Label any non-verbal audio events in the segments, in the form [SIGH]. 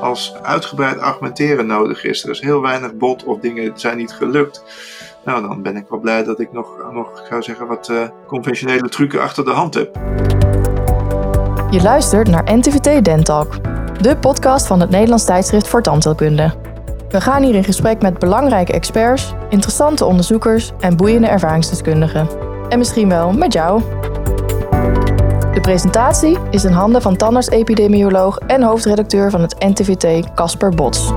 als uitgebreid argumenteren nodig is. Er is heel weinig bot of dingen zijn niet gelukt. Nou, dan ben ik wel blij dat ik nog, nog zou zeggen, wat uh, conventionele trucken achter de hand heb. Je luistert naar NTVT Dentalk, de podcast van het Nederlands tijdschrift voor tandheelkunde. We gaan hier in gesprek met belangrijke experts, interessante onderzoekers en boeiende ervaringsdeskundigen. En misschien wel met jou. De presentatie is in handen van tandarts-epidemioloog en hoofdredacteur van het NTVT, Casper Bots.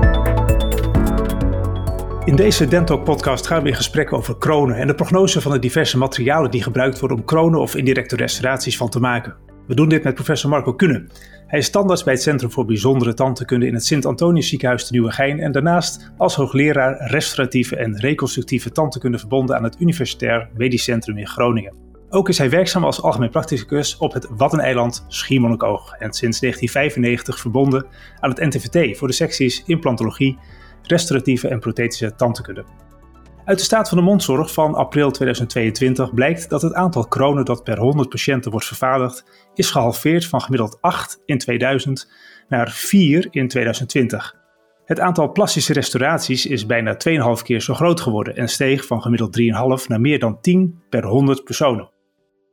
In deze Dentalk-podcast gaan we in gesprek over kronen en de prognose van de diverse materialen die gebruikt worden om kronen of indirecte restauraties van te maken. We doen dit met professor Marco Kunne. Hij is standaard bij het Centrum voor Bijzondere Tandheelkunde in het Sint-Antonius Ziekenhuis te Nieuwegein en daarnaast als hoogleraar restauratieve en reconstructieve tandheelkunde verbonden aan het Universitair Medisch Centrum in Groningen. Ook is hij werkzaam als algemeen practicus op het Waddeneiland Schiermonnikoog en sinds 1995 verbonden aan het NTVT voor de secties implantologie, restauratieve en prothetische tandheelkunde. Uit de staat van de mondzorg van april 2022 blijkt dat het aantal kronen dat per 100 patiënten wordt vervaardigd is gehalveerd van gemiddeld 8 in 2000 naar 4 in 2020. Het aantal plastische restauraties is bijna 2,5 keer zo groot geworden en steeg van gemiddeld 3,5 naar meer dan 10 per 100 personen.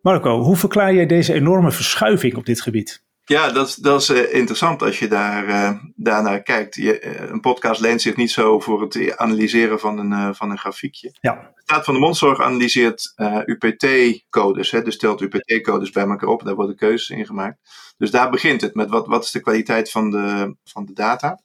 Marco, hoe verklaar jij deze enorme verschuiving op dit gebied? Ja, dat, dat is uh, interessant als je daar, uh, daarnaar kijkt. Je, uh, een podcast leent zich niet zo voor het analyseren van een, van een grafiekje. Ja. De Staat van de Mondzorg analyseert UPT-codes, dus stelt UPT-codes bij elkaar op, daar worden keuzes in gemaakt. Dus daar begint het met wat, wat is de kwaliteit van de, van de data.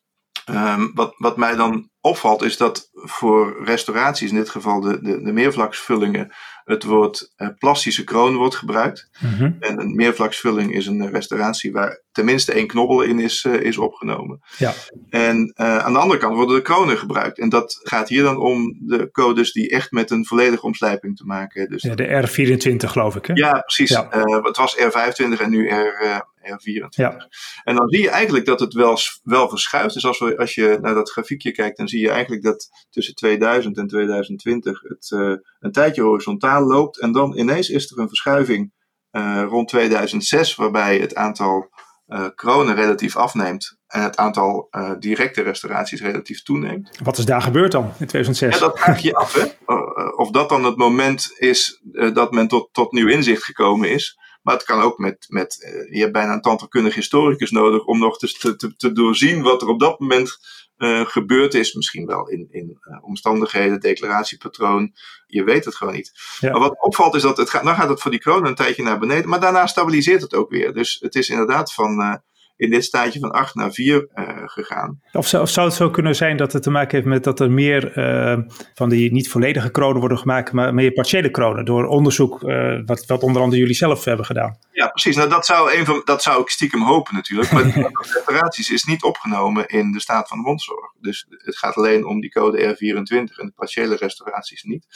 Um, wat, wat mij dan opvalt is dat voor restauraties, in dit geval de, de, de meervlaksvullingen, het woord uh, plastische kroon wordt gebruikt. Mm-hmm. En een meervlaksvulling is een restauratie waar tenminste één knobbel in is, uh, is opgenomen. Ja. En uh, aan de andere kant worden de kronen gebruikt. En dat gaat hier dan om de codes die echt met een volledige omslijping te maken hebben. Dus ja, de R24 geloof ik hè? Ja, precies. Ja. het was R25 en nu R, R24. Ja. En dan zie je eigenlijk dat het wel, wel verschuift. Dus als, we, als je naar dat grafiekje kijkt, dan zie je eigenlijk dat tussen 2000 en 2020 het uh, een tijdje horizontaal loopt. En dan ineens is er een verschuiving uh, rond 2006, waarbij het aantal uh, kronen relatief afneemt. En het aantal directe restauraties relatief toeneemt. Wat is daar gebeurd dan in 2006? Ja, dat vraag je af, hè? Of dat dan het moment is dat men tot, tot nieuw inzicht gekomen is. Maar het kan ook met, met uh, je hebt bijna een tandheelkundig historicus nodig om nog te, te, te doorzien wat er op dat moment uh, gebeurd is. Misschien wel in, in uh, omstandigheden, declaratiepatroon. Je weet het gewoon niet. Ja. Maar wat opvalt is dat het gaat, dan gaat het voor die kroon een tijdje naar beneden. Maar daarna stabiliseert het ook weer. Dus het is inderdaad van in dit staatje van 8 naar 4 uh, gegaan. Of zou, of zou, het zo kunnen zijn dat het te maken heeft met dat er meer uh, van die niet volledige kronen worden gemaakt, maar meer partiële kronen door onderzoek uh, wat, wat onder andere jullie zelf hebben gedaan? Ja, precies. Nou, dat zou, een van, dat zou ik stiekem hopen natuurlijk. Maar [LAUGHS] de reparaties is niet opgenomen in de staat van de mondzorg. Dus het gaat alleen om die code R24 en de partiële restauraties niet.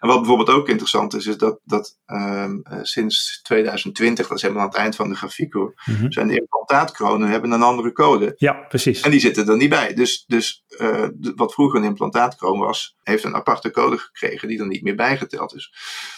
En wat bijvoorbeeld ook interessant is, is dat, dat um, sinds 2020, dat is helemaal aan het eind van de grafiek hoor, Mhm. zijn de implantaatkronen hebben een andere code. Ja, precies. En die zitten er niet bij. Dus, dus uh, wat vroeger een implantaatkroon was, heeft een aparte code gekregen die er niet meer bijgeteld is.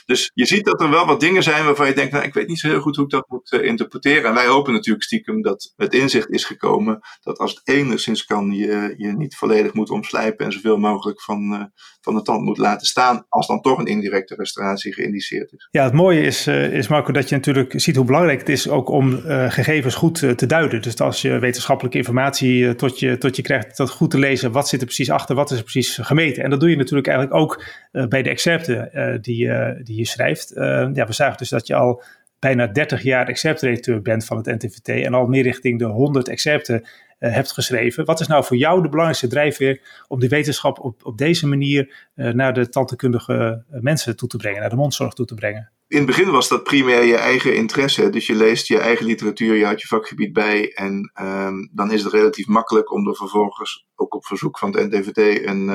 Dus je ziet dat er wel wat dingen zijn waarvan je denkt, nou, ik weet niet zo heel goed hoe ik dat moet uh, interpreteren. En wij hopen natuurlijk stiekem dat het inzicht is gekomen dat als het enigszins kan, je je niet volledig moet omslijpen en zoveel mogelijk van, uh, van de tand moet laten staan, als dan toch een indirecte restauratie geïndiceerd is. Ja, het mooie is, uh, is Marco, dat je natuurlijk ziet hoe belangrijk het is ook om uh, gegevens goed te duiden. Dus als je wetenschappelijke informatie tot, je, tot je krijgt, dat goed te lezen, wat zit er precies achter, wat is er precies gemeten. En dat doe je natuurlijk eigenlijk ook bij de excerpten die, die je schrijft. ja, we zagen dus dat je al bijna 30 jaar excerptredacteur bent van het NTVT en al meer richting de 100 excerpten hebt geschreven. Wat is nou voor jou de belangrijkste drijfveer om die wetenschap op, op deze manier uh, naar de tandheelkundige mensen toe te brengen, naar de mondzorg toe te brengen? In het begin was dat primair je eigen interesse. Dus je leest je eigen literatuur, je houdt je vakgebied bij. En um, dan is het relatief makkelijk om er vervolgens ook op verzoek van het NTVT een,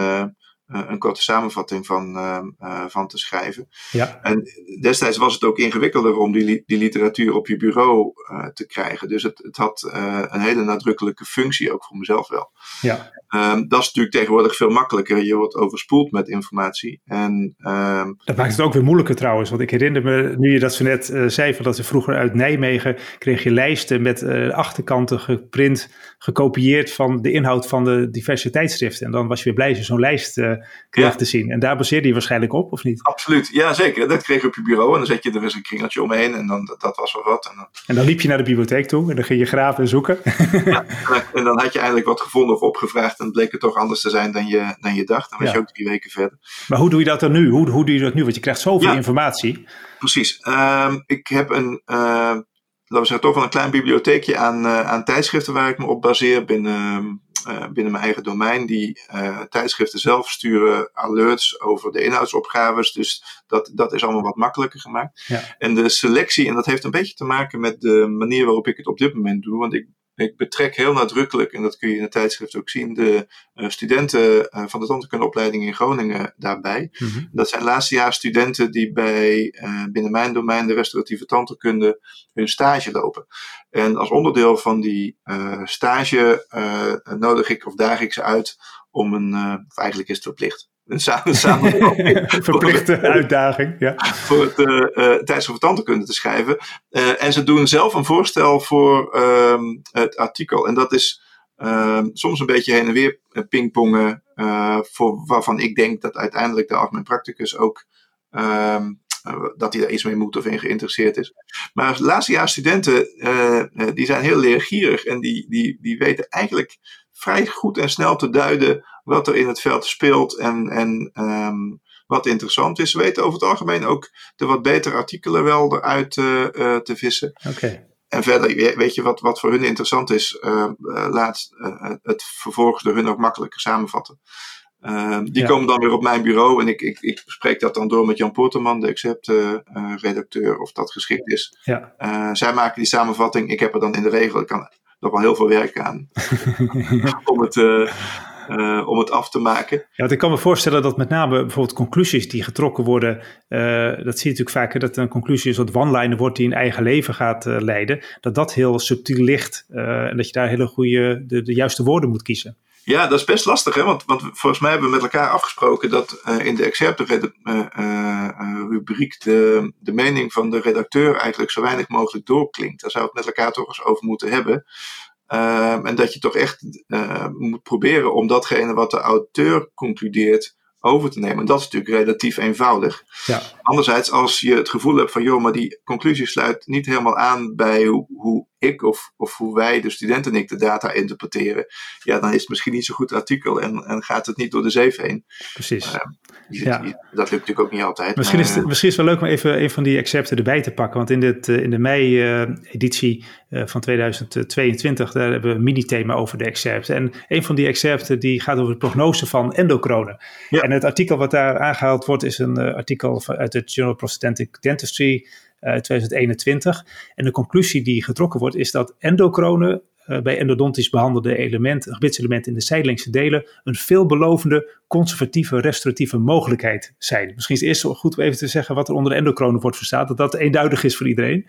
een korte samenvatting van, uh, van te schrijven. Ja. En destijds was het ook ingewikkelder om die, die literatuur op je bureau te krijgen. Dus het, het had een hele nadrukkelijke functie, ook voor mezelf wel. Ja. Um, dat is natuurlijk tegenwoordig veel makkelijker. Je wordt overspoeld met informatie. En, um, dat maakt het ook weer moeilijker trouwens. Want ik herinner me, nu je dat zo net zei, van dat ze vroeger uit Nijmegen kreeg je lijsten met achterkanten geprint, gekopieerd van de inhoud van de diverse tijdschriften. En dan was je weer blij als je zo'n lijst uh, kreeg ja. te zien. En daar baseerde je waarschijnlijk op, of niet? Absoluut, ja zeker. Dat kreeg je op je bureau en dan zet je er eens een kringeltje omheen en dan, dat, dat was wel wat. En dan, en dan liep je naar de bibliotheek toe en dan ging je graven en zoeken. ja, en dan had je eigenlijk wat gevonden of opgevraagd en bleek het toch anders te zijn dan je, dan je dacht. Dan was Ja. je ook drie weken verder. Maar hoe doe je dat dan nu? Hoe, hoe doe je dat nu? Want je krijgt zoveel informatie. Precies. Ehm, ik heb een, eh, laten we zeggen, toch wel een klein bibliotheekje aan, eh, aan tijdschriften waar ik me op baseer binnen, eh, binnen mijn eigen domein. Die eh, tijdschriften zelf sturen alerts over de inhoudsopgaves. Dus dat, dat is allemaal wat makkelijker gemaakt. Ja. En de selectie, en dat heeft een beetje te maken met de manier waarop ik het op dit moment doe. Want ik, ik betrek heel nadrukkelijk, en dat kun je in het tijdschrift ook zien, de eh, studenten eh, van de tandheelkundeopleiding in Groningen daarbij. Mhm. Dat zijn laatstejaars studenten die bij, eh, binnen mijn domein, de restauratieve tandheelkunde, hun stage lopen. En als onderdeel van die stage nodig ik of daag ik ze uit om een, of eigenlijk is het verplicht, samen, samen [LAUGHS] Verplichte uitdaging. Ja. voor het uh, tijdschrift voor tandheelkunde te schrijven. Uh, en ze doen zelf een voorstel voor um, het artikel. En dat is um, soms een beetje heen en weer pingpongen. uh, voor waarvan ik denk dat uiteindelijk de algemeen practicus ook. Um, dat hij daar iets mee moet of in geïnteresseerd is. Maar laatstejaars studenten, die zijn heel leergierig en die, die, die weten eigenlijk vrij goed en snel te duiden wat er in het veld speelt en, en um, wat interessant is. Weten over het algemeen ook de wat betere artikelen wel eruit uh, uh, te vissen. Okay. En verder, weet je, wat, wat voor hun interessant is, uh, laat het vervolgens door hun ook makkelijker samenvatten. Uh, die ja. komen dan weer op mijn bureau en ik, ik, ik spreek dat dan door met Jan Poorterman, de Accept-redacteur, of dat geschikt is. Ja. Zij maken die samenvatting. Ik heb er dan in de regel, ik kan nog wel heel veel werk aan [LAUGHS] om het. Uh, uh, om het af te maken. Ja, want ik kan me voorstellen dat met name bijvoorbeeld conclusies die getrokken worden, uh, dat zie je natuurlijk vaker, dat een conclusie een soort one-liner wordt die een eigen leven gaat leiden, dat dat heel subtiel ligt en dat je daar hele goede, de, de juiste woorden moet kiezen. Ja, dat is best lastig, hè? Want, want volgens mij hebben we met elkaar afgesproken dat uh, in de excerptenrubriek uh, de, de mening van de redacteur eigenlijk zo weinig mogelijk doorklinkt. Daar zou het met elkaar toch eens over moeten hebben. Uh, en dat je toch echt moet proberen om datgene wat de auteur concludeert over te nemen. En dat is natuurlijk relatief eenvoudig. Ja. Anderzijds, als je het gevoel hebt van, joh, maar die conclusie sluit niet helemaal aan bij hoe, hoe ik of, of hoe wij, de studenten en ik, de data interpreteren, ja, dan is het misschien niet zo'n goed artikel en, en gaat het niet door de zeef heen. Precies. Uh, je, ja. dat lukt natuurlijk ook niet altijd. Misschien, is het, misschien is het wel leuk om even een van die accepten erbij te pakken. Want in, dit, in de mei-editie uh, van 2022, daar hebben we een mini-thema over de excerpten. En een van die excerpten die gaat over de prognose van endocronen. Ja. En het artikel wat daar aangehaald wordt is een artikel uit het Journal of Prosthetic Dentistry 2021. En de conclusie die getrokken wordt is dat endocronen uh, bij endodontisch behandelde elementen, gebitselementen in de zijdelingse delen een veelbelovende, conservatieve, restauratieve mogelijkheid zijn. Misschien is het eerst goed om even te zeggen wat er onder de wordt verstaan, dat dat eenduidig is voor iedereen.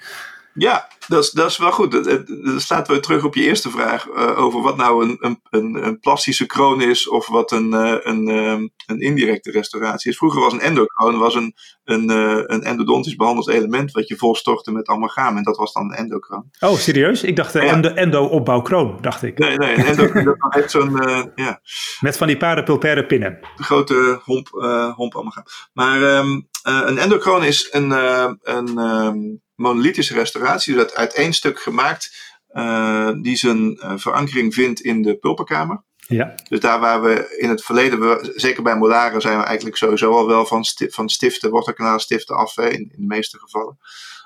Ja, dat is, dat is wel goed. Dat slaat weer terug op je eerste vraag uh, over wat nou een, een, een, een, plastische kroon is of wat een, uh, een, um, een indirecte restauratie is. Vroeger was een endokroon was een, een, uh, een endodontisch behandeld element wat je volstortte met amalgaam en dat was dan een endokroon. Oh, serieus? Ik dacht de ja. endo-opbouwkroon, dacht ik. Nee, nee, een endokroon heeft [LAUGHS] zo'n, ja. Met van die parapulpaire pinnen. De grote homp, homp amalgaam. Maar um, een endokroon is een, een um, monolithische restauratie, dat uit één stuk gemaakt, uh, die zijn uh, verankering vindt in de pulpenkamer. Ja. Dus daar waar we in het verleden, we, zeker bij molaren, zijn we eigenlijk sowieso al wel van, sti van stiften, wortelkanaalstiften af, hè, in, in de meeste gevallen.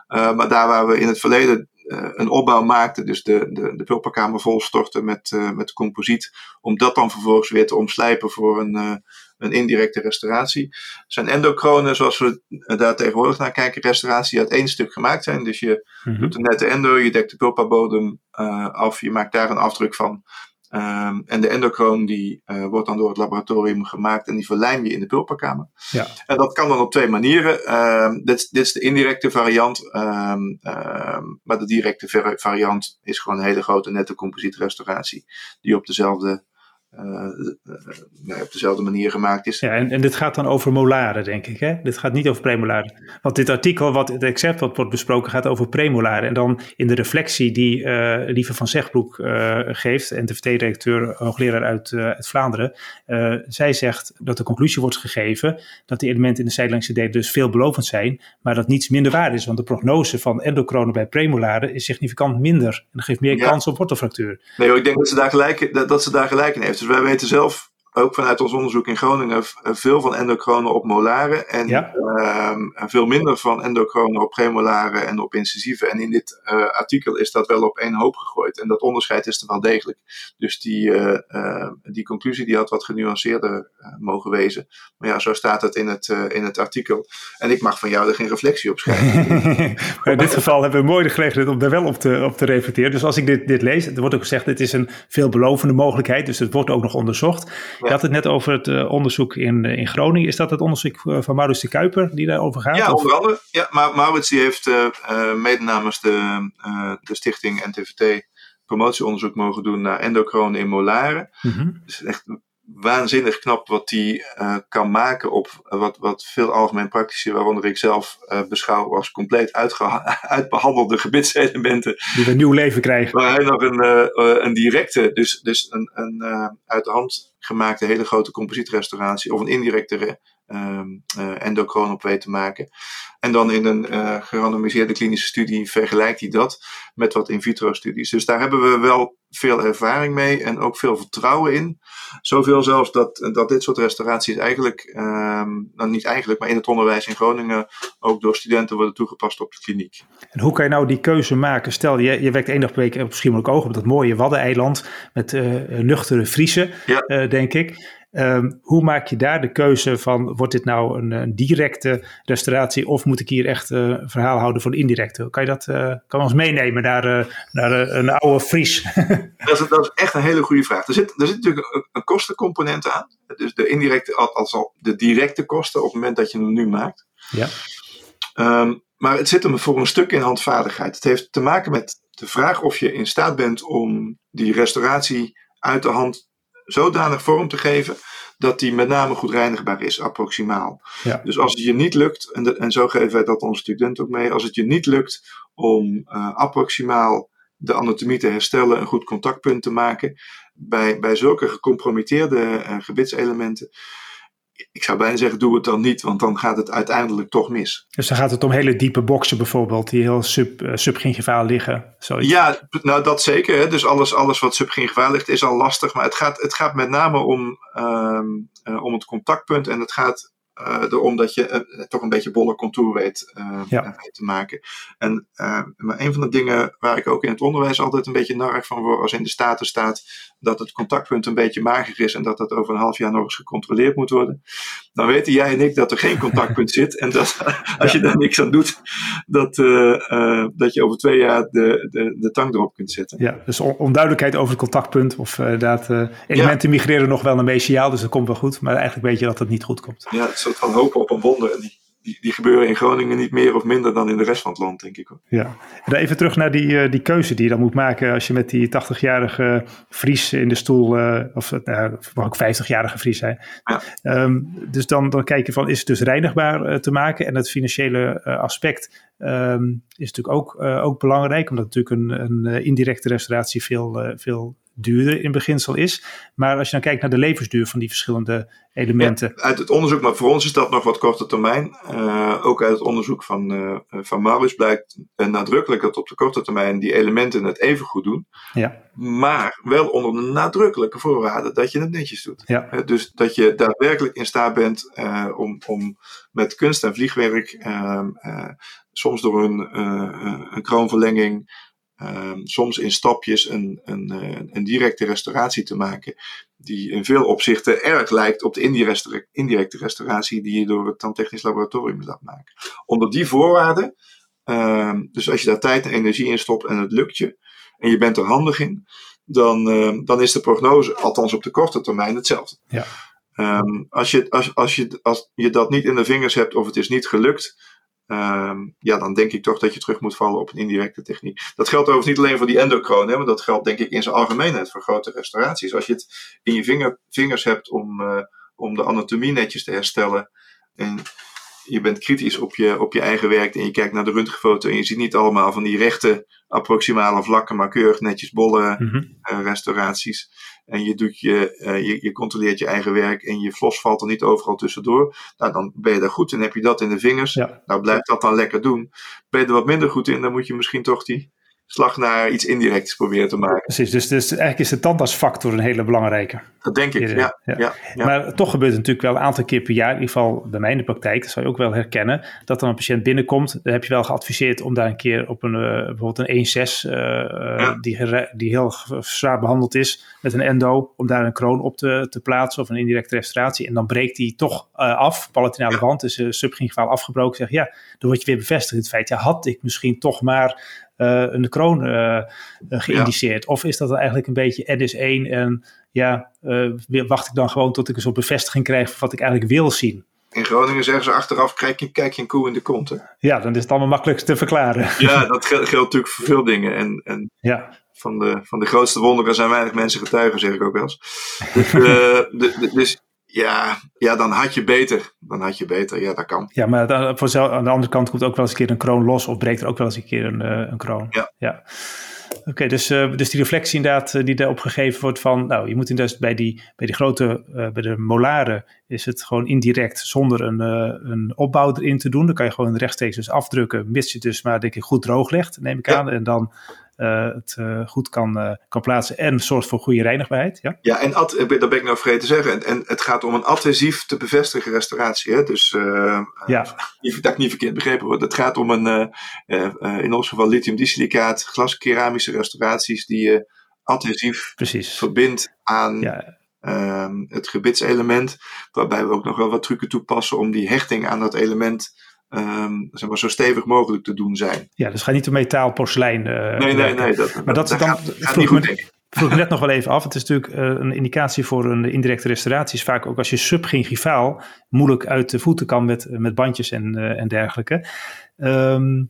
Uh, maar daar waar we in het verleden een opbouw maakten, dus de, de, de pulpenkamer volstorten met, met composiet, om dat dan vervolgens weer te omslijpen voor een, een indirecte restauratie. Zijn endokronen, zoals we daar tegenwoordig naar kijken, restauraties die uit één stuk gemaakt zijn. Dus je Mhm. doet een nette endo, je dekt de pulpabodem uh, af, je maakt daar een afdruk van. Ehm, en de endokroon die uh, wordt dan door het laboratorium gemaakt en die verlijm je in de pulperkamer. Ja. En dat kan dan op twee manieren. Ehm, dit, dit, is de indirecte variant, maar de directe variant is gewoon een hele grote nette composietrestauratie die op dezelfde uh, op dezelfde manier gemaakt is. Ja, en, en dit gaat dan over molaren, denk ik. Hè? Dit gaat niet over premolaren. Want dit artikel, wat het except wat wordt besproken, gaat over premolaren. En dan in de reflectie die uh, Lieve van Zegbroek geeft, NTVT-directeur, hoogleraar uit, uit Vlaanderen. zij zegt dat de conclusie wordt gegeven dat die elementen in de zijdelingse delen dus veelbelovend zijn, maar dat niets minder waar is. Want de prognose van endocronen bij premolaren is significant minder. En dat geeft meer kans op wortelfractuur. Nee, ik denk dat ze daar gelijk, dat, dat ze daar gelijk in heeft. Dus wij weten zelf ook vanuit ons onderzoek in Groningen veel van endocronen op molaren en ja. uh, veel minder van endocronen op premolaren en op incisieve. En in dit uh, artikel is dat wel op één hoop gegooid. En dat onderscheid is er wel degelijk. Dus die, uh, die conclusie die had wat genuanceerder mogen wezen. Maar ja, zo staat het in het, in het artikel. En ik mag van jou er geen reflectie op schrijven. [LAUGHS] in dit geval hebben we mooi de gelegenheid om daar wel op te, op te reflecteren. Dus als ik dit, dit lees, er wordt ook gezegd, dit is een veelbelovende mogelijkheid. Dus het wordt ook nog onderzocht. Je had het net over het uh, onderzoek in, in Groningen. Is dat het onderzoek van Maurits de Kuiper die daarover gaat? Ja, onder andere. Ja, maar Maurits die heeft mede namens de, de stichting NTVT promotieonderzoek mogen doen naar endocronen in molaren. Mm -hmm. Dus echt waanzinnig knap wat die uh, kan maken op wat, wat veel algemeen praktische, waaronder ik zelf uh, beschouw als compleet [LAUGHS] uitbehandelde gebitselementen. Die een nieuw leven krijgen. Waar hij nog een, uh, een directe, dus, dus een, een uit de hand gemaakte hele grote composietrestauratie of een indirecte um, endocroon op weet te maken. En dan in een uh, gerandomiseerde klinische studie vergelijkt hij dat met wat in vitro studies. Dus daar hebben we wel veel ervaring mee en ook veel vertrouwen in. Zoveel zelfs dat, dat dit soort restauraties eigenlijk, um, nou niet eigenlijk, maar in het onderwijs in Groningen ook door studenten worden toegepast op de kliniek. En hoe kan je nou die keuze maken? Stel, je, je werkt één dag per week op Schiermonnikoog op dat mooie Waddeneiland met uh, nuchtere Friese, ja. uh, denk ik. Um, hoe maak je daar de keuze van, wordt dit nou een, een directe restauratie of moet ik hier echt uh, verhaal houden voor de indirecte? Kan je dat uh, kan ons meenemen naar, uh, naar een oude Fries? [LAUGHS] dat, is, dat is echt een hele goede vraag. Er zit, er zit natuurlijk een, een kostencomponent aan. Dus de indirecte, als al de directe kosten op het moment dat je hem nu maakt. Ja. Um, maar het zit hem voor een stuk in handvaardigheid. Het heeft te maken met de vraag of je in staat bent om die restauratie uit de hand zodanig vorm te geven dat die met name goed reinigbaar is, approximaal. Ja. Dus als het je niet lukt, en, de, en zo geven wij dat onze studenten ook mee, als het je niet lukt om uh, approximaal de anatomie te herstellen, een goed contactpunt te maken, bij, bij zulke gecompromitteerde uh, gebitselementen, ik zou bijna zeggen, doe het dan niet, want dan gaat het uiteindelijk toch mis. Dus dan gaat het om hele diepe boksen bijvoorbeeld, die heel sub, uh, subgingivaal liggen. Zoiets. Ja, nou dat zeker. Hè. Dus alles, alles wat subgingivaal ligt is al lastig, maar het gaat, het gaat met name om, um, uh, om het contactpunt en het gaat uh, erom dat je uh, toch een beetje bolle contour weet uh, ja. te maken. En maar een van de dingen waar ik ook in het onderwijs altijd een beetje narig van word, als in de staten staat dat het contactpunt een beetje mager is en dat dat over een half jaar nog eens gecontroleerd moet worden, dan weten jij en ik dat er geen contactpunt [LAUGHS] zit en dat als ja. je daar niks aan doet, dat, dat je over twee jaar de, de, de tang erop kunt zetten. Ja, dus onduidelijkheid over het contactpunt of inderdaad elementen ja. migreren nog wel een meciaal, dus dat komt wel goed, maar eigenlijk weet je dat het niet goed komt. Ja, soort van hopen op een wonder. En die, die, die, gebeuren in Groningen niet meer of minder dan in de rest van het land, denk ik. Hoor. Ja, en dan even terug naar die, uh, die keuze die je dan moet maken als je met die 80-jarige Fries in de stoel, uh, of uh, mag ook 50-jarige Fries zijn. Ja. Um, dus dan, dan kijk je van, is het dus reinigbaar te maken? En het financiële aspect um, is natuurlijk ook, ook belangrijk, omdat natuurlijk een, een indirecte restauratie veel, veel duurder in beginsel is. Maar als je dan kijkt naar de levensduur van die verschillende elementen. Ja, uit het onderzoek, maar voor ons is dat nog wat korte termijn. Uh, ook uit het onderzoek van, uh, van Maurits blijkt uh, nadrukkelijk dat op de korte termijn die elementen het even goed doen. Ja. Maar wel onder de nadrukkelijke voorwaarde dat je het netjes doet. Ja. dus dat je daadwerkelijk in staat bent om, om met kunst en vliegwerk, ehm, soms door een, een kroonverlenging. Um, soms in stapjes een, een, een, directe restauratie te maken, die in veel opzichten erg lijkt op de indirecte, restauratie die je door het tandtechnisch laboratorium laat maken. Onder die voorwaarden, um, dus als je daar tijd en energie in stopt en het lukt je, en je bent er handig in, dan, dan is de prognose, althans op de korte termijn, hetzelfde. Ja. Ehm, als, je, als, als, je, als je dat niet in de vingers hebt of het is niet gelukt, ehm, ja, dan denk ik toch dat je terug moet vallen op een indirecte techniek. Dat geldt overigens niet alleen voor die endocroon, maar dat geldt denk ik in zijn algemeenheid voor grote restauraties. Als je het in je vinger, vingers hebt om, uh, om de anatomie netjes te herstellen en je bent kritisch op je, op je eigen werk en je kijkt naar de röntgenfoto en je ziet niet allemaal van die rechte approximale vlakken, maar keurig netjes bolle Mhm. eh, restauraties. En je, doet je, eh, je, je controleert je eigen werk en je flos valt er niet overal tussendoor. Nou, dan ben je daar goed in. Heb je dat in de vingers? Ja. Nou, blijf dat dan lekker doen. Ben je er wat minder goed in, dan moet je misschien toch die slag naar iets indirects proberen te maken. Precies, dus, dus eigenlijk is de tandartsfactor een hele belangrijke. Dat denk ik, Ja, ja. ja. ja, ja. Maar toch gebeurt het natuurlijk wel een aantal keer per jaar, in ieder geval bij mij in de praktijk, dat zou je ook wel herkennen, dat dan een patiënt binnenkomt. Dan heb je wel geadviseerd om daar een keer op een, eh, bijvoorbeeld een 1-6, eh, eh, die, die heel zwaar behandeld is, met een endo, om daar een kroon op te, te plaatsen of een indirecte restauratie. En dan breekt die toch af, palatinale wand is uh, subgingivaal afgebroken. Zeg ja, dan word je weer bevestigd in het feit, ja, had ik misschien toch maar een kroon eh, eh, geïndiceerd? Of is dat dan eigenlijk een beetje NS1 en ja, eh, weer wacht ik dan gewoon tot ik een soort bevestiging krijg van wat ik eigenlijk wil zien? In Groningen zeggen ze achteraf, kijk je, kijk je een koe in de kont. hè. Ja, dan is het allemaal makkelijk te verklaren. Ja, dat geldt, geldt natuurlijk voor veel dingen. En, en Ja, van, de, van de grootste wonderen zijn weinig mensen getuigen, zeg ik ook wel eens. Dus, eh, de- de- dus ja, ja, dan had je beter. Dan had je beter, ja, dat kan. ja maar dan, voor zel- aan de andere kant komt ook wel eens een keer een kroon los of breekt er ook wel eens een keer een, eh, een kroon. Ja. Oké, dus, eh, dus die reflectie inderdaad eh, die daarop gegeven wordt van, nou, je moet inderdaad bij die, bij die grote, bij de molaren is het gewoon indirect zonder een, een opbouw erin te doen. Dan kan je gewoon rechtstreeks dus afdrukken, mits je het dus maar denk ik goed droog legt, neem ik Ja. aan. En dan het eh, goed kan, eh, kan plaatsen en zorgt voor goede reinigbaarheid. Ja? Ja, en ad, eh, dat ben ik nou vergeten te zeggen. En, en het gaat om een adhesief te bevestigen restauratie. Hè? Dus eh, Ja. dat ik niet verkeerd begrepen word. Het gaat om een, eh, eh, eh, in ons geval lithium-disilicaat, glaskeramische restauraties die je adhesief Precies. verbindt aan Ja, ehm, het gebitselement. Waarbij we ook nog wel wat trucken toepassen om die hechting aan dat element ehm, zeg maar, zo stevig mogelijk te doen zijn. ja, dus gaat niet om metaal, porselein. eh, Nee, nee, nee. Dat, Maar dat is dan- gaat, gaat vroeg me- vroeg [LAUGHS] net nog wel even af. Het is natuurlijk eh, een indicatie voor een indirecte restauratie. Is vaak ook als je subgingivaal moeilijk uit de voeten kan met, met bandjes en, eh, en dergelijke. Ehm,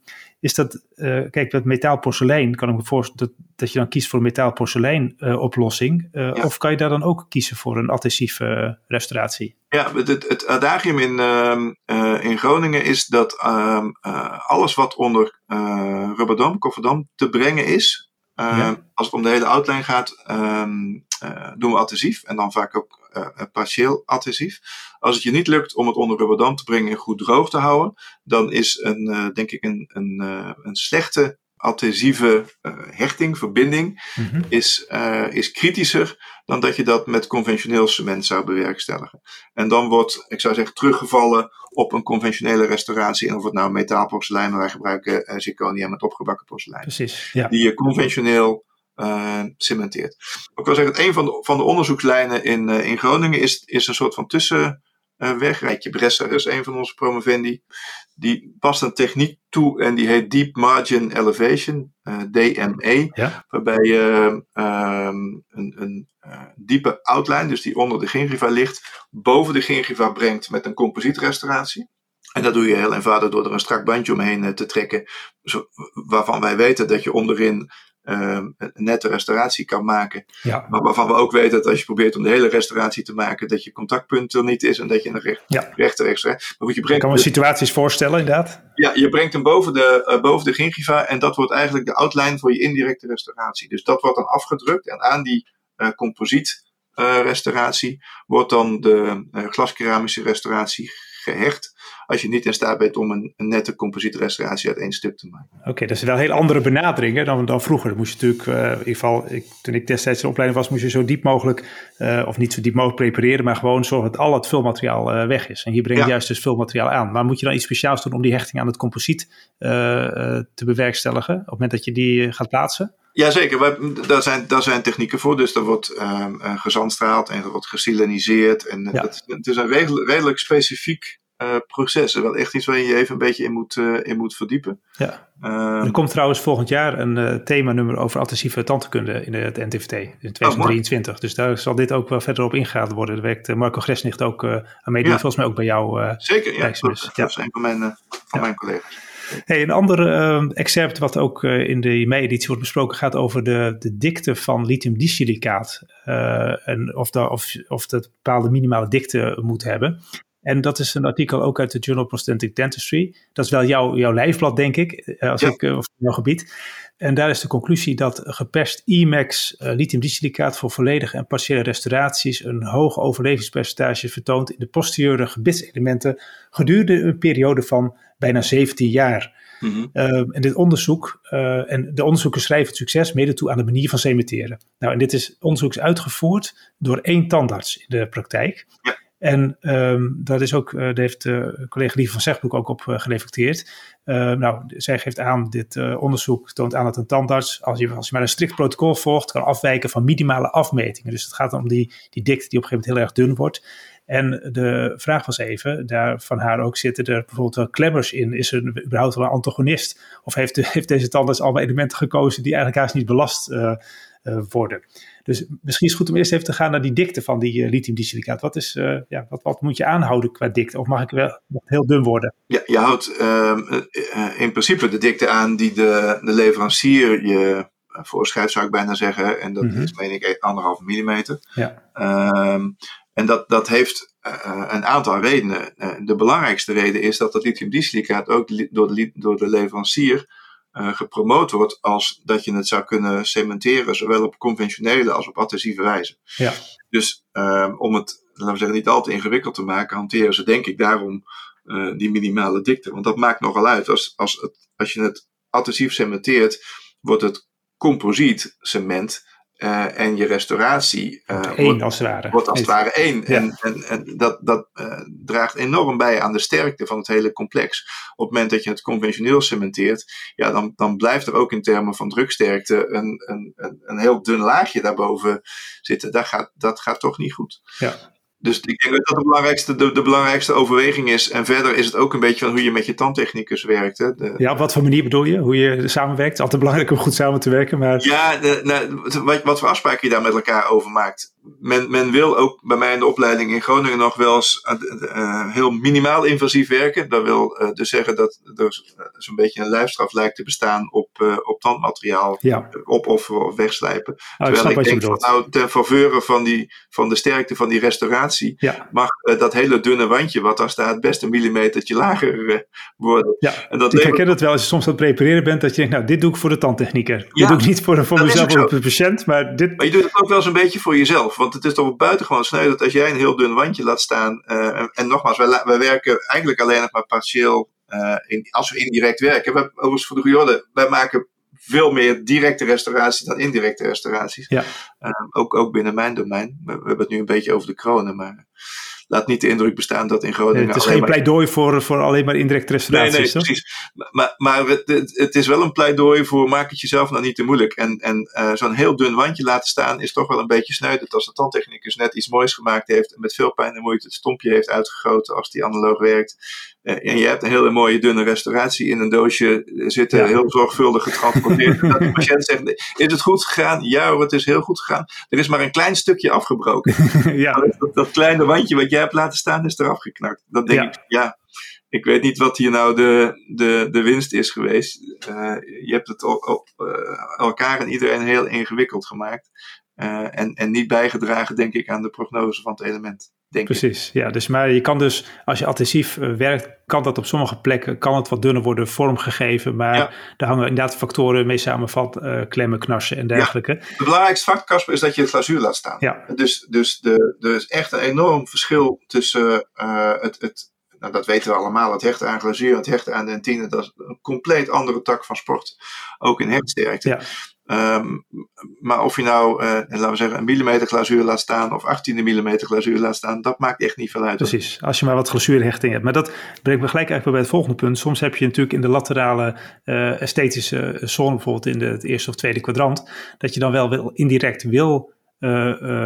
is dat, eh, kijk, met metaal porselein kan ik me voorstellen dat, dat je dan kiest voor een metaal porselein eh, oplossing. Eh, Ja. Of kan je daar dan ook kiezen voor een adhesieve restauratie? Ja, het, het, adagium in, ehm, eh, in Groningen is dat ehm, eh, alles wat onder rubberdam, kofferdam te brengen is, ehm, Ja. als het om de hele outline gaat, doen we adhesief en dan vaak ook partieel adhesief. Als het je niet lukt om het onder rubberdam te brengen en goed droog te houden, dan is een, eh, denk ik een, een, eh, een slechte adhesieve eh, hechting, verbinding, Mhm. is, is kritischer dan dat je dat met conventioneel cement zou bewerkstelligen. En dan wordt, ik zou zeggen, teruggevallen op een conventionele restauratie. En of het nou metaalporselein, maar wij gebruiken zirconia met opgebakken porselein. Precies. Ja. Die je conventioneel cementeert. Ik wil zeggen, dat een van de, van de onderzoekslijnen in, in Groningen is, is een soort van tussenweg. Rijtje Bresser is een van onze promovendi. Die past een techniek toe en die heet Deep Margin Elevation, eh, DME. Ja. Waarbij je ehm, een, een eh, diepe outline, dus die onder de gingiva ligt, boven de gingiva brengt met een composietrestauratie. En dat doe je heel eenvoudig door er een strak bandje omheen eh, te trekken, zo, waarvan wij weten dat je onderin een nette restauratie kan maken. Ja. Maar waarvan we ook weten dat als je probeert om de hele restauratie te maken, dat je contactpunt er niet is en dat je een recht, Ja. rechter extra. Maar goed, je Ik brengt, kan me situaties voorstellen, inderdaad. ja, je brengt hem boven de, eh, boven de gingiva en dat wordt eigenlijk de outline voor je indirecte restauratie. Dus dat wordt dan afgedrukt en aan die eh composiet eh, restauratie wordt dan de glaskeramische restauratie gehecht. Als je niet in staat bent om een, een nette composietrestauratie uit één stuk te maken. Oké, dat is wel heel andere benaderingen dan, dan vroeger. Moest je natuurlijk, eh, in ieder geval, ik, toen ik destijds in de opleiding was, moest je zo diep mogelijk, eh, of niet zo diep mogelijk prepareren, maar gewoon zorgen dat al het vulmateriaal eh, weg is. En hier breng je Ja. juist dus vulmateriaal aan. Maar moet je dan iets speciaals doen om die hechting aan het composiet te bewerkstelligen, op het moment dat je die gaat plaatsen? Jazeker, daar, zijn, daar zijn technieken voor. Dus er wordt eh, gezandstraald en er wordt gesileniseerd. En Ja. dat, het is een redelijk, redelijk specifiek uh, processen. Wel echt iets waar je je even een beetje in moet, uh, in moet verdiepen. Ja. Uh, er komt trouwens volgend jaar een uh, themanummer over adhesieve tandheelkunde in het NTVT in 2023. Oh, dus daar zal dit ook wel verder op ingegaan worden. Daar werkt Marco Gresnicht ook aan mee. Ja. Volgens mij ook bij jou. Zeker, ja. Dat, dat is een van mijn, van ja. mijn collega's. Hey, een ander uh, excerpt wat ook uh, in de mei-editie wordt besproken gaat over de, de dikte van lithiumdisilicaat. Uh, en of, dat, of, of dat bepaalde minimale dikte moet hebben. En dat is een artikel ook uit de Journal Prosthetic Dentistry. Dat is wel jouw, jouw lijfblad, denk ik, als ja. ik, of jouw gebied. En daar is de conclusie dat geperst IMAX uh, lithiumdisilicaat voor volledige en partiële restauraties een hoog overlevingspercentage vertoont in de posteriore gebitselementen gedurende een periode van bijna 17 jaar. Mm -hmm. uh, en dit onderzoek, uh, en de onderzoekers schrijven het succes mede toe aan de manier van cementeren. Nou, en dit is onderzoek is uitgevoerd door één tandarts in de praktijk. Ja. En um, dat is ook, uh, daar heeft uh, collega Lieve van Zegbroek ook op uh, gereflecteerd. nou, zij geeft aan, dit onderzoek toont aan dat een tandarts, als je, als je maar een strikt protocol volgt, kan afwijken van minimale afmetingen. Dus het gaat om die, die dikte die op een gegeven moment heel erg dun wordt. En de vraag was even, daar van haar ook, zitten er bijvoorbeeld wel klemmers in? Is er überhaupt wel een antagonist? Of heeft, de, [LAUGHS] heeft deze tandarts allemaal elementen gekozen die eigenlijk haast niet belast worden? Dus misschien is het goed om eerst even te gaan naar die dikte van die uh, lithiumdisilicaat. Wat, is, uh, ja, wat, wat moet je aanhouden qua dikte? Of mag ik wel heel dun worden? Ja, je houdt uh, in principe de dikte aan die de, de leverancier je voorschrijft, zou ik bijna zeggen. En dat mm -hmm. is, meen ik, anderhalve millimeter. Ja. Um, en dat, dat heeft een aantal redenen. de belangrijkste reden is dat dat lithiumdisilicaat ook door de, door de leverancier gepromoot wordt als dat je het zou kunnen cementeren, zowel op conventionele als op adhesieve wijze. Ja. Dus um, om het, laten we zeggen, niet al te ingewikkeld te maken, hanteren ze denk ik daarom uh, die minimale dikte. Want dat maakt nogal uit. Als, als, het, als je het adhesief cementeert, wordt het composiet cement uh, en je restauratie uh, Eén, wordt, als het ware. wordt als het ware één. Ja. En, en, en, dat, dat uh, draagt enorm bij aan de sterkte van het hele complex. Op het moment dat je het conventioneel cementeert, ja, dan, dan blijft er ook in termen van druksterkte een, een, een, een heel dun laagje daarboven zitten. Dat gaat, dat gaat toch niet goed. Ja. Dus ik denk dat dat de belangrijkste, de, de, belangrijkste overweging is. En verder is het ook een beetje van hoe je met je tandtechnicus werkt. Hè. De, ja, op wat voor manier bedoel je? Hoe je samenwerkt? Altijd belangrijk om goed samen te werken. Maar... Ja, de, nou, wat, wat voor afspraken je daar met elkaar over maakt. Men, men wil ook bij mij in de opleiding in Groningen nog wel eens uh, uh, heel minimaal invasief werken. Dat wil uh, dus zeggen dat er zo'n beetje een lijfstraf lijkt te bestaan op, op tandmateriaal. Ja. Opofferen of wegslijpen. Oh, Terwijl ik, ik denk van nou, ten faveur van, die, van de sterkte van die restauratie ja. mag uh, dat hele dunne wandje wat daar staat best een millimetertje lager uh, worden. Ja, en dat ik herken het wel als je soms aan het prepareren bent, dat je denkt, nou dit doe ik voor de tandtechnieker. Ja, dit doe ik niet voor, voor mezelf of de patiënt, maar dit... Maar je doet het ook wel eens een beetje voor jezelf, want het is toch buitengewoon sneu dat als jij een heel dun wandje laat staan, uh, en, en, nogmaals, wij, wij werken eigenlijk alleen nog maar partieel uh, in, als we indirect werken. We, overigens voor de goede wij maken veel meer directe restauraties dan indirecte restauraties. Ja. Um, ook, ook binnen mijn domein. We, we, hebben het nu een beetje over de kronen, maar laat niet de indruk bestaan dat in Groningen. Nee, het is geen maar... pleidooi voor, voor alleen maar indirecte restauraties. Nee, nee, toch? precies. Maar, maar het, het, is wel een pleidooi voor maak het jezelf nou niet te moeilijk. En, en uh, zo'n heel dun wandje laten staan is toch wel een beetje sneu. Dat als de tandtechnicus net iets moois gemaakt heeft en met veel pijn en moeite het stompje heeft uitgegoten als die analoog werkt. Uh, en je hebt een hele mooie dunne restauratie in een doosje zitten, ja. heel zorgvuldig getransporteerd. [LAUGHS] dat de patiënt zegt, is het goed gegaan? Ja hoor, het is heel goed gegaan. Er is maar een klein stukje afgebroken. [LAUGHS] ja. dat, dat kleine wandje wat jij hebt laten staan is eraf geknakt. Dan denk ja. ik, ja, ik weet niet wat hier nou de, de, de winst is geweest. Uh, je hebt het op, op uh, elkaar en iedereen heel ingewikkeld gemaakt. Uh, en, en niet bijgedragen, denk ik, aan de prognose van het element. Denk Precies, ik. ja. Dus, maar je kan dus, als je adhesief werkt, kan dat op sommige plekken, kan het wat dunner worden vormgegeven. Maar ja. daar hangen inderdaad factoren mee samen van, klemmen, knarsen en dergelijke. Ja. Het belangrijkste factor, Casper, is dat je het glazuur laat staan. Ja. Dus, dus de, er is echt een enorm verschil tussen het, het nou, dat weten we allemaal. Het hechten aan glazuur en het hechten aan dentine, dat is een compleet andere tak van sport. Ook in hechtsterkte. Ja. Um, maar of je nou, uh, laten we zeggen, een millimeter glazuur laat staan of 18 millimeter glazuur laat staan, dat maakt echt niet veel uit. Precies, als je maar wat glazuurhechting hebt. Maar dat brengt me gelijk eigenlijk bij het volgende punt. Soms heb je natuurlijk in de laterale uh, esthetische zone, bijvoorbeeld in de, het eerste of tweede kwadrant, dat je dan wel indirect wil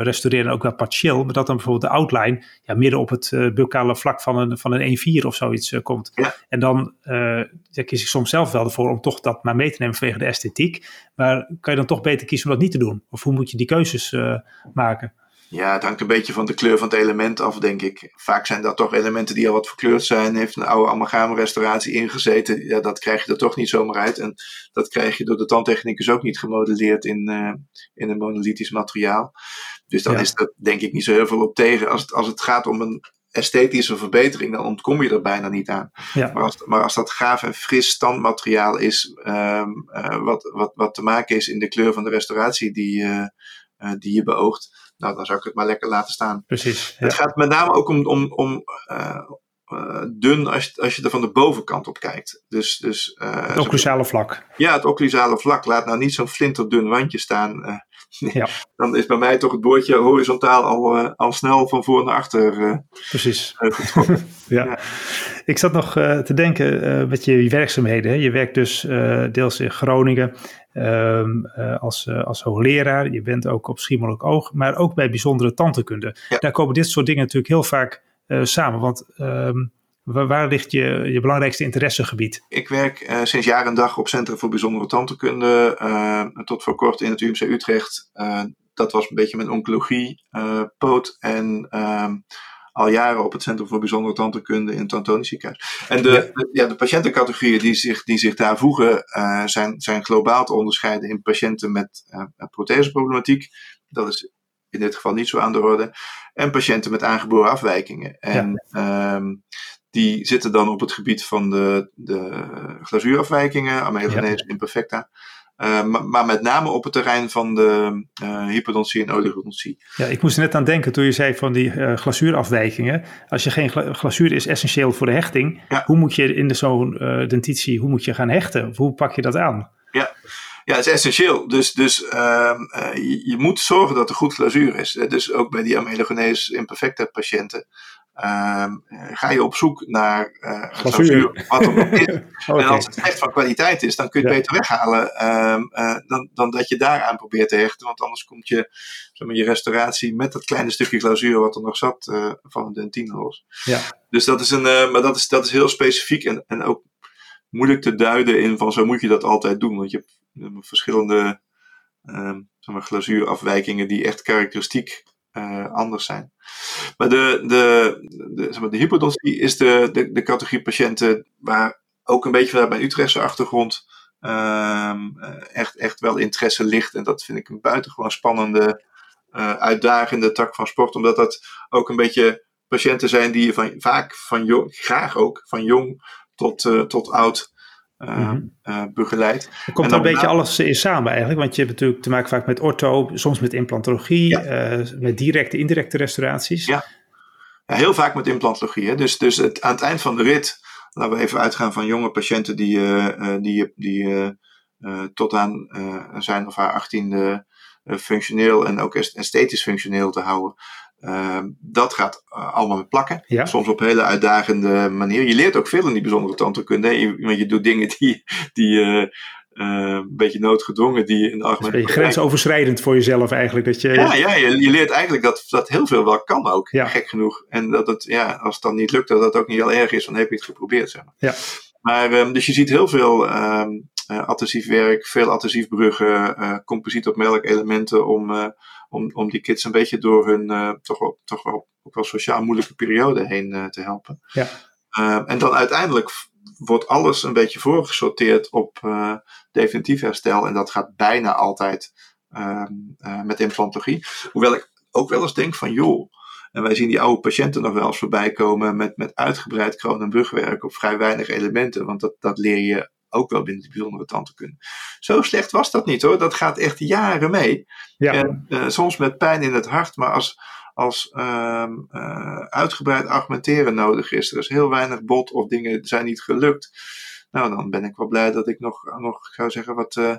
restaureren, ook wel partieel, maar dat dan bijvoorbeeld de outline ja, midden op het uh, buccale vlak van een, van een 1-4 of zoiets komt. Ja. En dan kies ik soms zelf wel ervoor om toch dat maar mee te nemen vanwege de esthetiek. Maar kan je dan toch beter kiezen om dat niet te doen? Of hoe moet je die keuzes maken? Ja, het hangt een beetje van de kleur van het element af, denk ik. Vaak zijn dat toch elementen die al wat verkleurd zijn. Heeft een oude amalgaamrestauratie ingezeten. Ja, dat krijg je er toch niet zomaar uit. En dat krijg je door de tandtechnicus ook niet gemodelleerd in, uh, in een monolithisch materiaal. Dus dan is er denk ik niet zo heel veel op tegen. Als het, als het gaat om een esthetische verbetering, dan ontkom je er bijna niet aan. Ja. Maar, als, maar als dat gaaf en fris standmateriaal is, um, uh, wat, wat, wat te maken is in de kleur van de restauratie die, uh, die je beoogt nou, dan zou ik het maar lekker laten staan. Precies. Het gaat met name ook om, om, om uh, uh, dun als je, als je er van de bovenkant op kijkt. Dus, dus, uh, het occlusale vlak. Ja, het occlusale vlak. Laat nou niet zo'n flinterdun wandje staan. [LAUGHS] ja. Dan is bij mij toch het boordje horizontaal al, al snel van voor naar achter Precies. getrokken. [LAUGHS] ja. ja. Ik zat nog te denken met je werkzaamheden. Je werkt dus deels in Groningen. Um, uh, als, uh, als hoogleraar. Je bent ook op Schiemelijk Oog, maar ook bij bijzondere tandheelkunde. Ja. Daar komen dit soort dingen natuurlijk heel vaak uh, samen. Want um, waar, waar, ligt je, je belangrijkste interessegebied? Ik werk sinds jaar en dag op Centrum voor Bijzondere Tandheelkunde. tot voor kort in het UMC Utrecht. dat was een beetje mijn oncologie, poot en um, al jaren op het Centrum voor Bijzondere Tandheelkunde in het Antonisch ziekenhuis. En de, ja. de, ja, de patiëntencategorieën die zich, die zich daar voegen uh, zijn, zijn globaal te onderscheiden in patiënten met uh, protheseproblematiek. Dat is in dit geval niet zo aan de orde. En patiënten met aangeboren afwijkingen. En ja. um, die zitten dan op het gebied van de, de glazuurafwijkingen, amelogenese ja. imperfecta. Uh, maar, maar, met name op het terrein van de uh, hypodontie en oligodontie. Ja, ik moest er net aan denken toen je zei van die uh, glazuurafwijkingen. Als je geen gla glazuur is essentieel voor de hechting. Ja. Hoe moet je in zo'n dentitie, hoe moet je gaan hechten? Of hoe pak je dat aan? Ja, ja het is essentieel. Dus, dus je, je, moet zorgen dat er goed glazuur is. Dus ook bij die amelogenese imperfecta patiënten. Um, ga je op zoek naar uh, glazuur, wat er nog is. okay. [LAUGHS] En als het echt van kwaliteit is, dan kun je het ja. beter weghalen um, uh, dan, dan dat je daaraan probeert te hechten. Want anders komt je, zeg maar, je restauratie met dat kleine stukje glazuur wat er nog zat uh, van een dentine los. Ja. Dus dat is, een, maar dat is, dat is heel specifiek en, en ook moeilijk te duiden in van zo moet je dat altijd doen. Want je hebt verschillende um, zeg maar, glazuurafwijkingen die echt karakteristiek uh, anders zijn. Maar de, de, de, zeg maar, de hypodontie is de, de, de categorie patiënten waar ook een beetje vanuit mijn Utrechtse achtergrond um, echt, echt wel interesse ligt. En dat vind ik een buitengewoon spannende, uh, uitdagende tak van sport. Omdat dat ook een beetje patiënten zijn die je van, vaak van jong, graag ook, van jong tot, tot oud uh, mm-hmm. uh, begeleid. Er komt er een beetje alles in samen eigenlijk, want je hebt natuurlijk te maken vaak met ortho, soms met implantologie, ja. met directe, indirecte restauraties. Ja, ja heel vaak met implantologie. Hè. Dus, dus het, aan het eind van de rit, laten we even uitgaan van jonge patiënten die, die, die tot aan zijn of haar achttiende functioneel en ook esthetisch functioneel te houden. Uh, dat gaat uh, allemaal met plakken. Ja. Soms op hele uitdagende manier. Je leert ook veel in die bijzondere tandheelkunde. Je, want je doet dingen die, die uh, een beetje noodgedwongen, die in de. Je grensoverschrijdend voor jezelf eigenlijk. Dat je... Ja, ja je, je leert eigenlijk dat, dat heel veel wel kan ook. Ja. Gek genoeg. En dat het, ja, als het dan niet lukt, dat dat ook niet heel erg is, dan heb je het geprobeerd. Zeg maar. Ja. Maar um, dus je ziet heel veel um, adhesief werk, veel adhesiefbruggen, composiet op melk elementen om om, om die kids een beetje door hun uh, toch, wel, toch wel, ook wel sociaal moeilijke periode heen uh, te helpen. Ja. Uh, en dan uiteindelijk wordt alles een beetje voorgesorteerd op definitief herstel. En dat gaat bijna altijd ehm, met implantologie. Hoewel ik ook wel eens denk van joh. En wij zien die oude patiënten nog wel eens voorbij komen met, met uitgebreid kroon- en brugwerk op vrij weinig elementen. Want dat, dat leer je ook wel binnen de bijzondere tandheelkunde. Zo slecht was dat niet hoor. Dat gaat echt jaren mee. Ja. En uh, soms met pijn in het hart, maar als, als um, uh, uitgebreid argumenteren nodig is, er is heel weinig bot of dingen zijn niet gelukt. Nou, dan ben ik wel blij dat ik nog, nog zou zeggen, wat uh,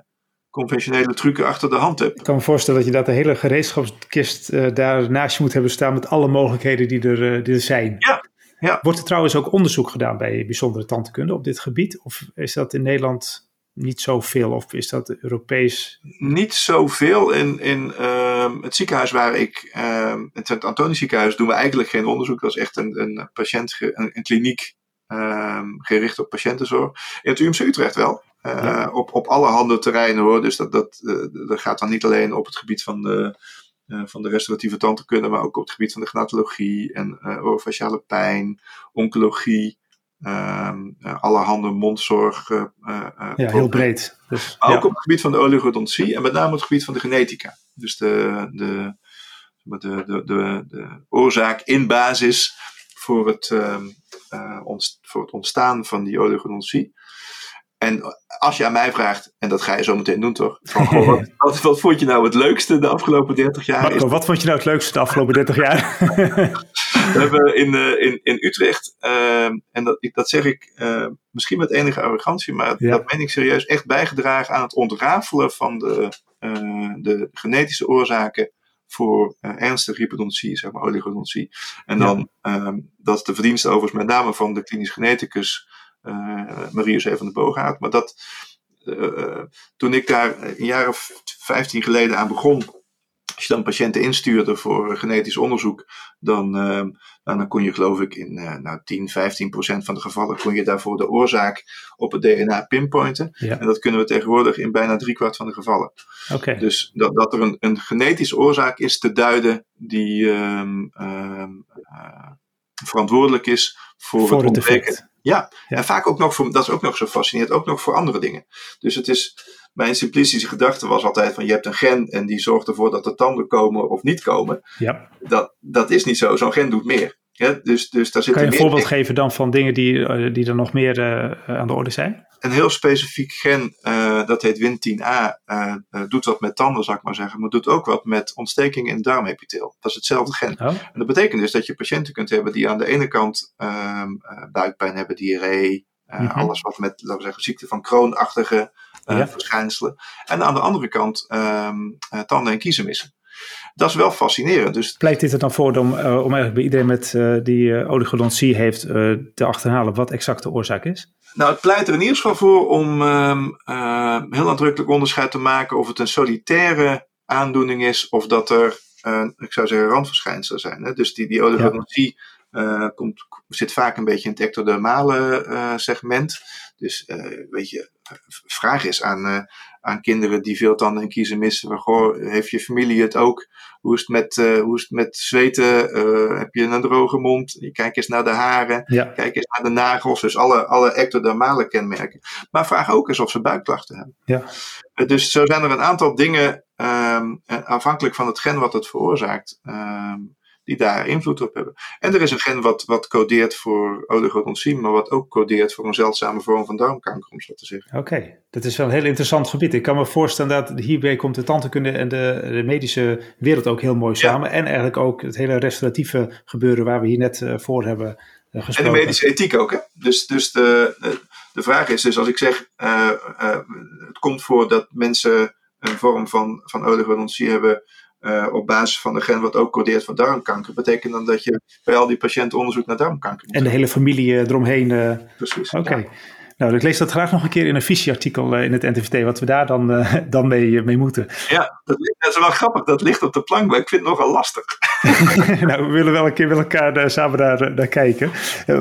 conventionele trucken achter de hand heb. Ik kan me voorstellen dat je dat de hele gereedschapskist daar naast je moet hebben staan met alle mogelijkheden die er, die er zijn. Ja, ja. Wordt er trouwens ook onderzoek gedaan bij bijzondere tandheelkunde op dit gebied? Of is dat in Nederland niet zoveel? Of is dat Europees? Niet zoveel. In, in ehm, het ziekenhuis waar ik, uh, het Sint Antonisch ziekenhuis, doen we eigenlijk geen onderzoek. Dat is echt een, een, patiënt, een, een kliniek gericht op patiëntenzorg. In het UMC Utrecht wel. Uh, op, op allerhande terreinen hoor. Dus dat, dat, dat gaat dan niet alleen op het gebied van de uh, van de restauratieve tandheelkunde, maar ook op het gebied van de gnatologie en uh, orofaciale pijn, oncologie, um, uh, allerhande mondzorg. ja, heel breed. Dus, maar ook op het gebied van de oligodontie en met name op het gebied van de genetica. Dus de, de, de, de, de, de oorzaak in basis voor het, ontst voor het ontstaan van die oligodontie. En als je aan mij vraagt, en dat ga je zo meteen doen toch? Van, goh, wat, [LAUGHS] wat, wat, vond je nou het leukste de afgelopen 30 jaar? Marco, wat vond je nou het leukste de afgelopen 30 jaar? [LAUGHS] [LAUGHS] We hebben in, uh, in, in Utrecht, uh, en dat, dat zeg ik uh, misschien met enige arrogantie, maar ja. dat meen ik serieus, echt bijgedragen aan het ontrafelen van de, de genetische oorzaken voor ernstige hypodontie, zeg maar oligodontie. En dan, ja. dat is de verdienste overigens met name van de klinisch geneticus uh, Marius van de Boogaard. Maar dat, uh, toen ik daar een jaar of 15 geleden aan begon, als je dan patiënten instuurde voor genetisch onderzoek, dan, uh, dan kon je geloof ik in uh, nou, 10, 15 procent van de gevallen kon je daarvoor de oorzaak op het DNA pinpointen. Ja. En dat kunnen we tegenwoordig in bijna driekwart van de gevallen. Okay. Dus dat, dat er een, een genetische oorzaak is te duiden die um, um, uh, verantwoordelijk is voor, voor het ontbreken. Ja. ja, en vaak ook nog voor, dat is ook nog zo fascinerend, ook nog voor andere dingen. Dus het is, mijn simplistische gedachte was altijd van je hebt een gen en die zorgt ervoor dat er tanden komen of niet komen. Ja. Dat, dat is niet zo, zo'n gen doet meer. Ja, dus, dus daar zit kan je een voorbeeld geven dan van dingen die, die er nog meer uh, aan de orde zijn? Een heel specifiek gen, uh, dat heet Win10A, uh, doet wat met tanden, zou ik maar zeggen, maar doet ook wat met ontsteking in het darmepitheel. Dat is hetzelfde gen. Oh. En dat betekent dus dat je patiënten kunt hebben die aan de ene kant buikpijn hebben, diarree, mm -hmm. alles wat met, laten we zeggen, ziekte van kroonachtige ja. verschijnselen. En aan de andere kant um, tanden en kiezen missen dat is wel fascinerend. Dus Pleit dit er dan voor om, uh, om eigenlijk bij iedereen met, uh, die uh, oligodontie heeft te achterhalen wat exact de oorzaak is? Nou, het pleit er in ieder geval voor om um, heel nadrukkelijk onderscheid te maken of het een solitaire aandoening is of dat er, ik zou zeggen, randverschijnselen zijn. Hè? Dus die, die oligodontie ja. komt, zit vaak een beetje in het ectodermale segment. Dus weet je, vraag is aan, aan kinderen die veel tanden en kiezen missen. Goh, heeft je familie het ook? Hoe is het met, uh, hoe is het met zweten? Heb je een droge mond? Kijk eens naar de haren. Ja. Kijk eens naar de nagels. Dus alle, alle ectodermale kenmerken. Maar vraag ook eens of ze buikklachten hebben. Ja. Dus zo zijn er een aantal dingen, um, afhankelijk van het gen wat het veroorzaakt, um, die daar invloed op hebben. En er is een gen wat, wat codeert voor oligodontie, maar wat ook codeert voor een zeldzame vorm van darmkanker, om zo te zeggen. Oké, okay. dat is wel een heel interessant gebied. Ik kan me voorstellen dat hierbij komt de tandheelkunde en de, de, medische wereld ook heel mooi samen. Ja. En eigenlijk ook het hele restauratieve gebeuren waar we hier net uh, voor hebben uh, gesproken. En de medische ethiek ook, hè? Dus, dus de, de, de vraag is dus, als ik zeg, uh, het komt voor dat mensen een vorm van, van oligodontie hebben uh, op basis van de gen wat ook codeert voor darmkanker, betekent dan dat je bij al die patiënten onderzoek naar darmkanker moet En de hele familie uh, eromheen. Uh... Precies. Oké. Okay. Ja. Nou, ik lees dat graag nog een keer in een visieartikel in het NTVT, wat we daar dan, [LAUGHS] dan mee, mee moeten. Ja, dat, dat, is wel grappig. Dat ligt op de plank, maar ik vind het nogal lastig. [LAUGHS] nou, we willen wel een keer met elkaar samen daar, naar kijken.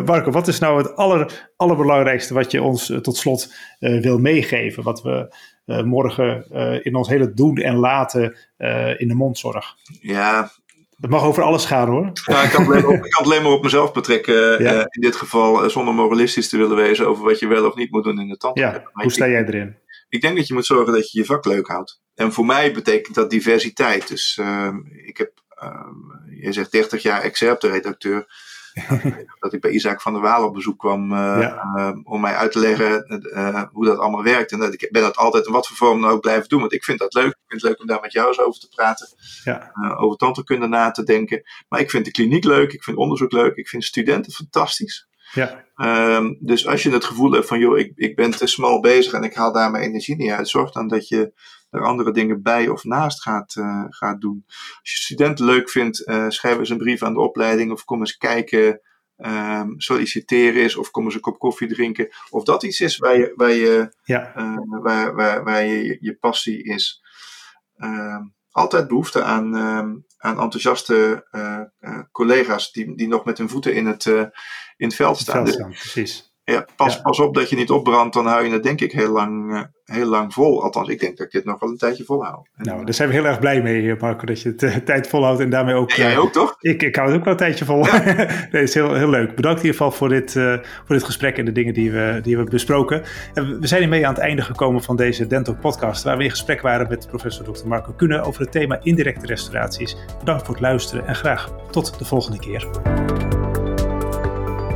Marco, wat is nou het aller, allerbelangrijkste wat je ons tot slot wil meegeven? Wat we uh, morgen uh, in ons hele doen en laten uh, in de mondzorg. Ja. Dat mag over alles gaan hoor. Ja, ik, kan het alleen, maar op mezelf betrekken. Ja. in dit geval zonder moralistisch te willen wezen over wat je wel of niet moet doen in de tand. Ja, hoe sta jij erin? Ik denk dat je moet zorgen dat je je vak leuk houdt. En voor mij betekent dat diversiteit. Dus ik heb, je zegt 30 jaar Excerpte-redacteur [LAUGHS] dat ik bij Isaac van der Waal op bezoek kwam uh, ja. uh, om mij uit te leggen uh, hoe dat allemaal werkt. En dat ik ben dat altijd in wat voor vorm dan ook blijven doen, want ik vind dat leuk. Ik vind het leuk om daar met jou eens over te praten, ja. over tandheelkunde na te denken. Maar ik vind de kliniek leuk, ik vind onderzoek leuk, ik vind studenten fantastisch. Ja. Um, dus als je het gevoel hebt van, joh, ik, ik ben te smal bezig en ik haal daar mijn energie niet uit, zorg dan dat je er andere dingen bij of naast gaat, uh, gaat doen. Als je studenten leuk vindt, uh, schrijf eens een brief aan de opleiding of kom eens kijken ehm, solliciteren is of kom eens een kop koffie drinken. Of dat iets is waar je, waar je, Ja, eh, waar, waar, waar je, je passie is. Ehm, altijd behoefte aan, ehm, aan enthousiaste eh, eh, collega's die, die nog met hun voeten in het, eh, in het veld het staan. veld Dus, staan, precies. Ja, pas, Ja. pas op dat je niet opbrandt, dan hou je het denk ik heel lang, eh, heel lang vol. Althans, ik denk dat ik dit nog wel een tijdje volhoud. Nou, daar zijn we heel erg blij mee, Marco, dat je het eh, tijd volhoudt en daarmee ook... jij eh, ook toch? Ik, ik hou het ook wel een tijdje vol. het [LAUGHS] is heel, heel leuk. Bedankt in ieder geval voor dit, eh, voor dit gesprek en de dingen die we, die we hebben besproken. En we- zijn hiermee aan het einde gekomen van deze Dental podcast, waar we in gesprek waren met professor Dr. Marco Kuhne over het thema indirecte restauraties. Bedankt voor het luisteren en graag tot de volgende keer.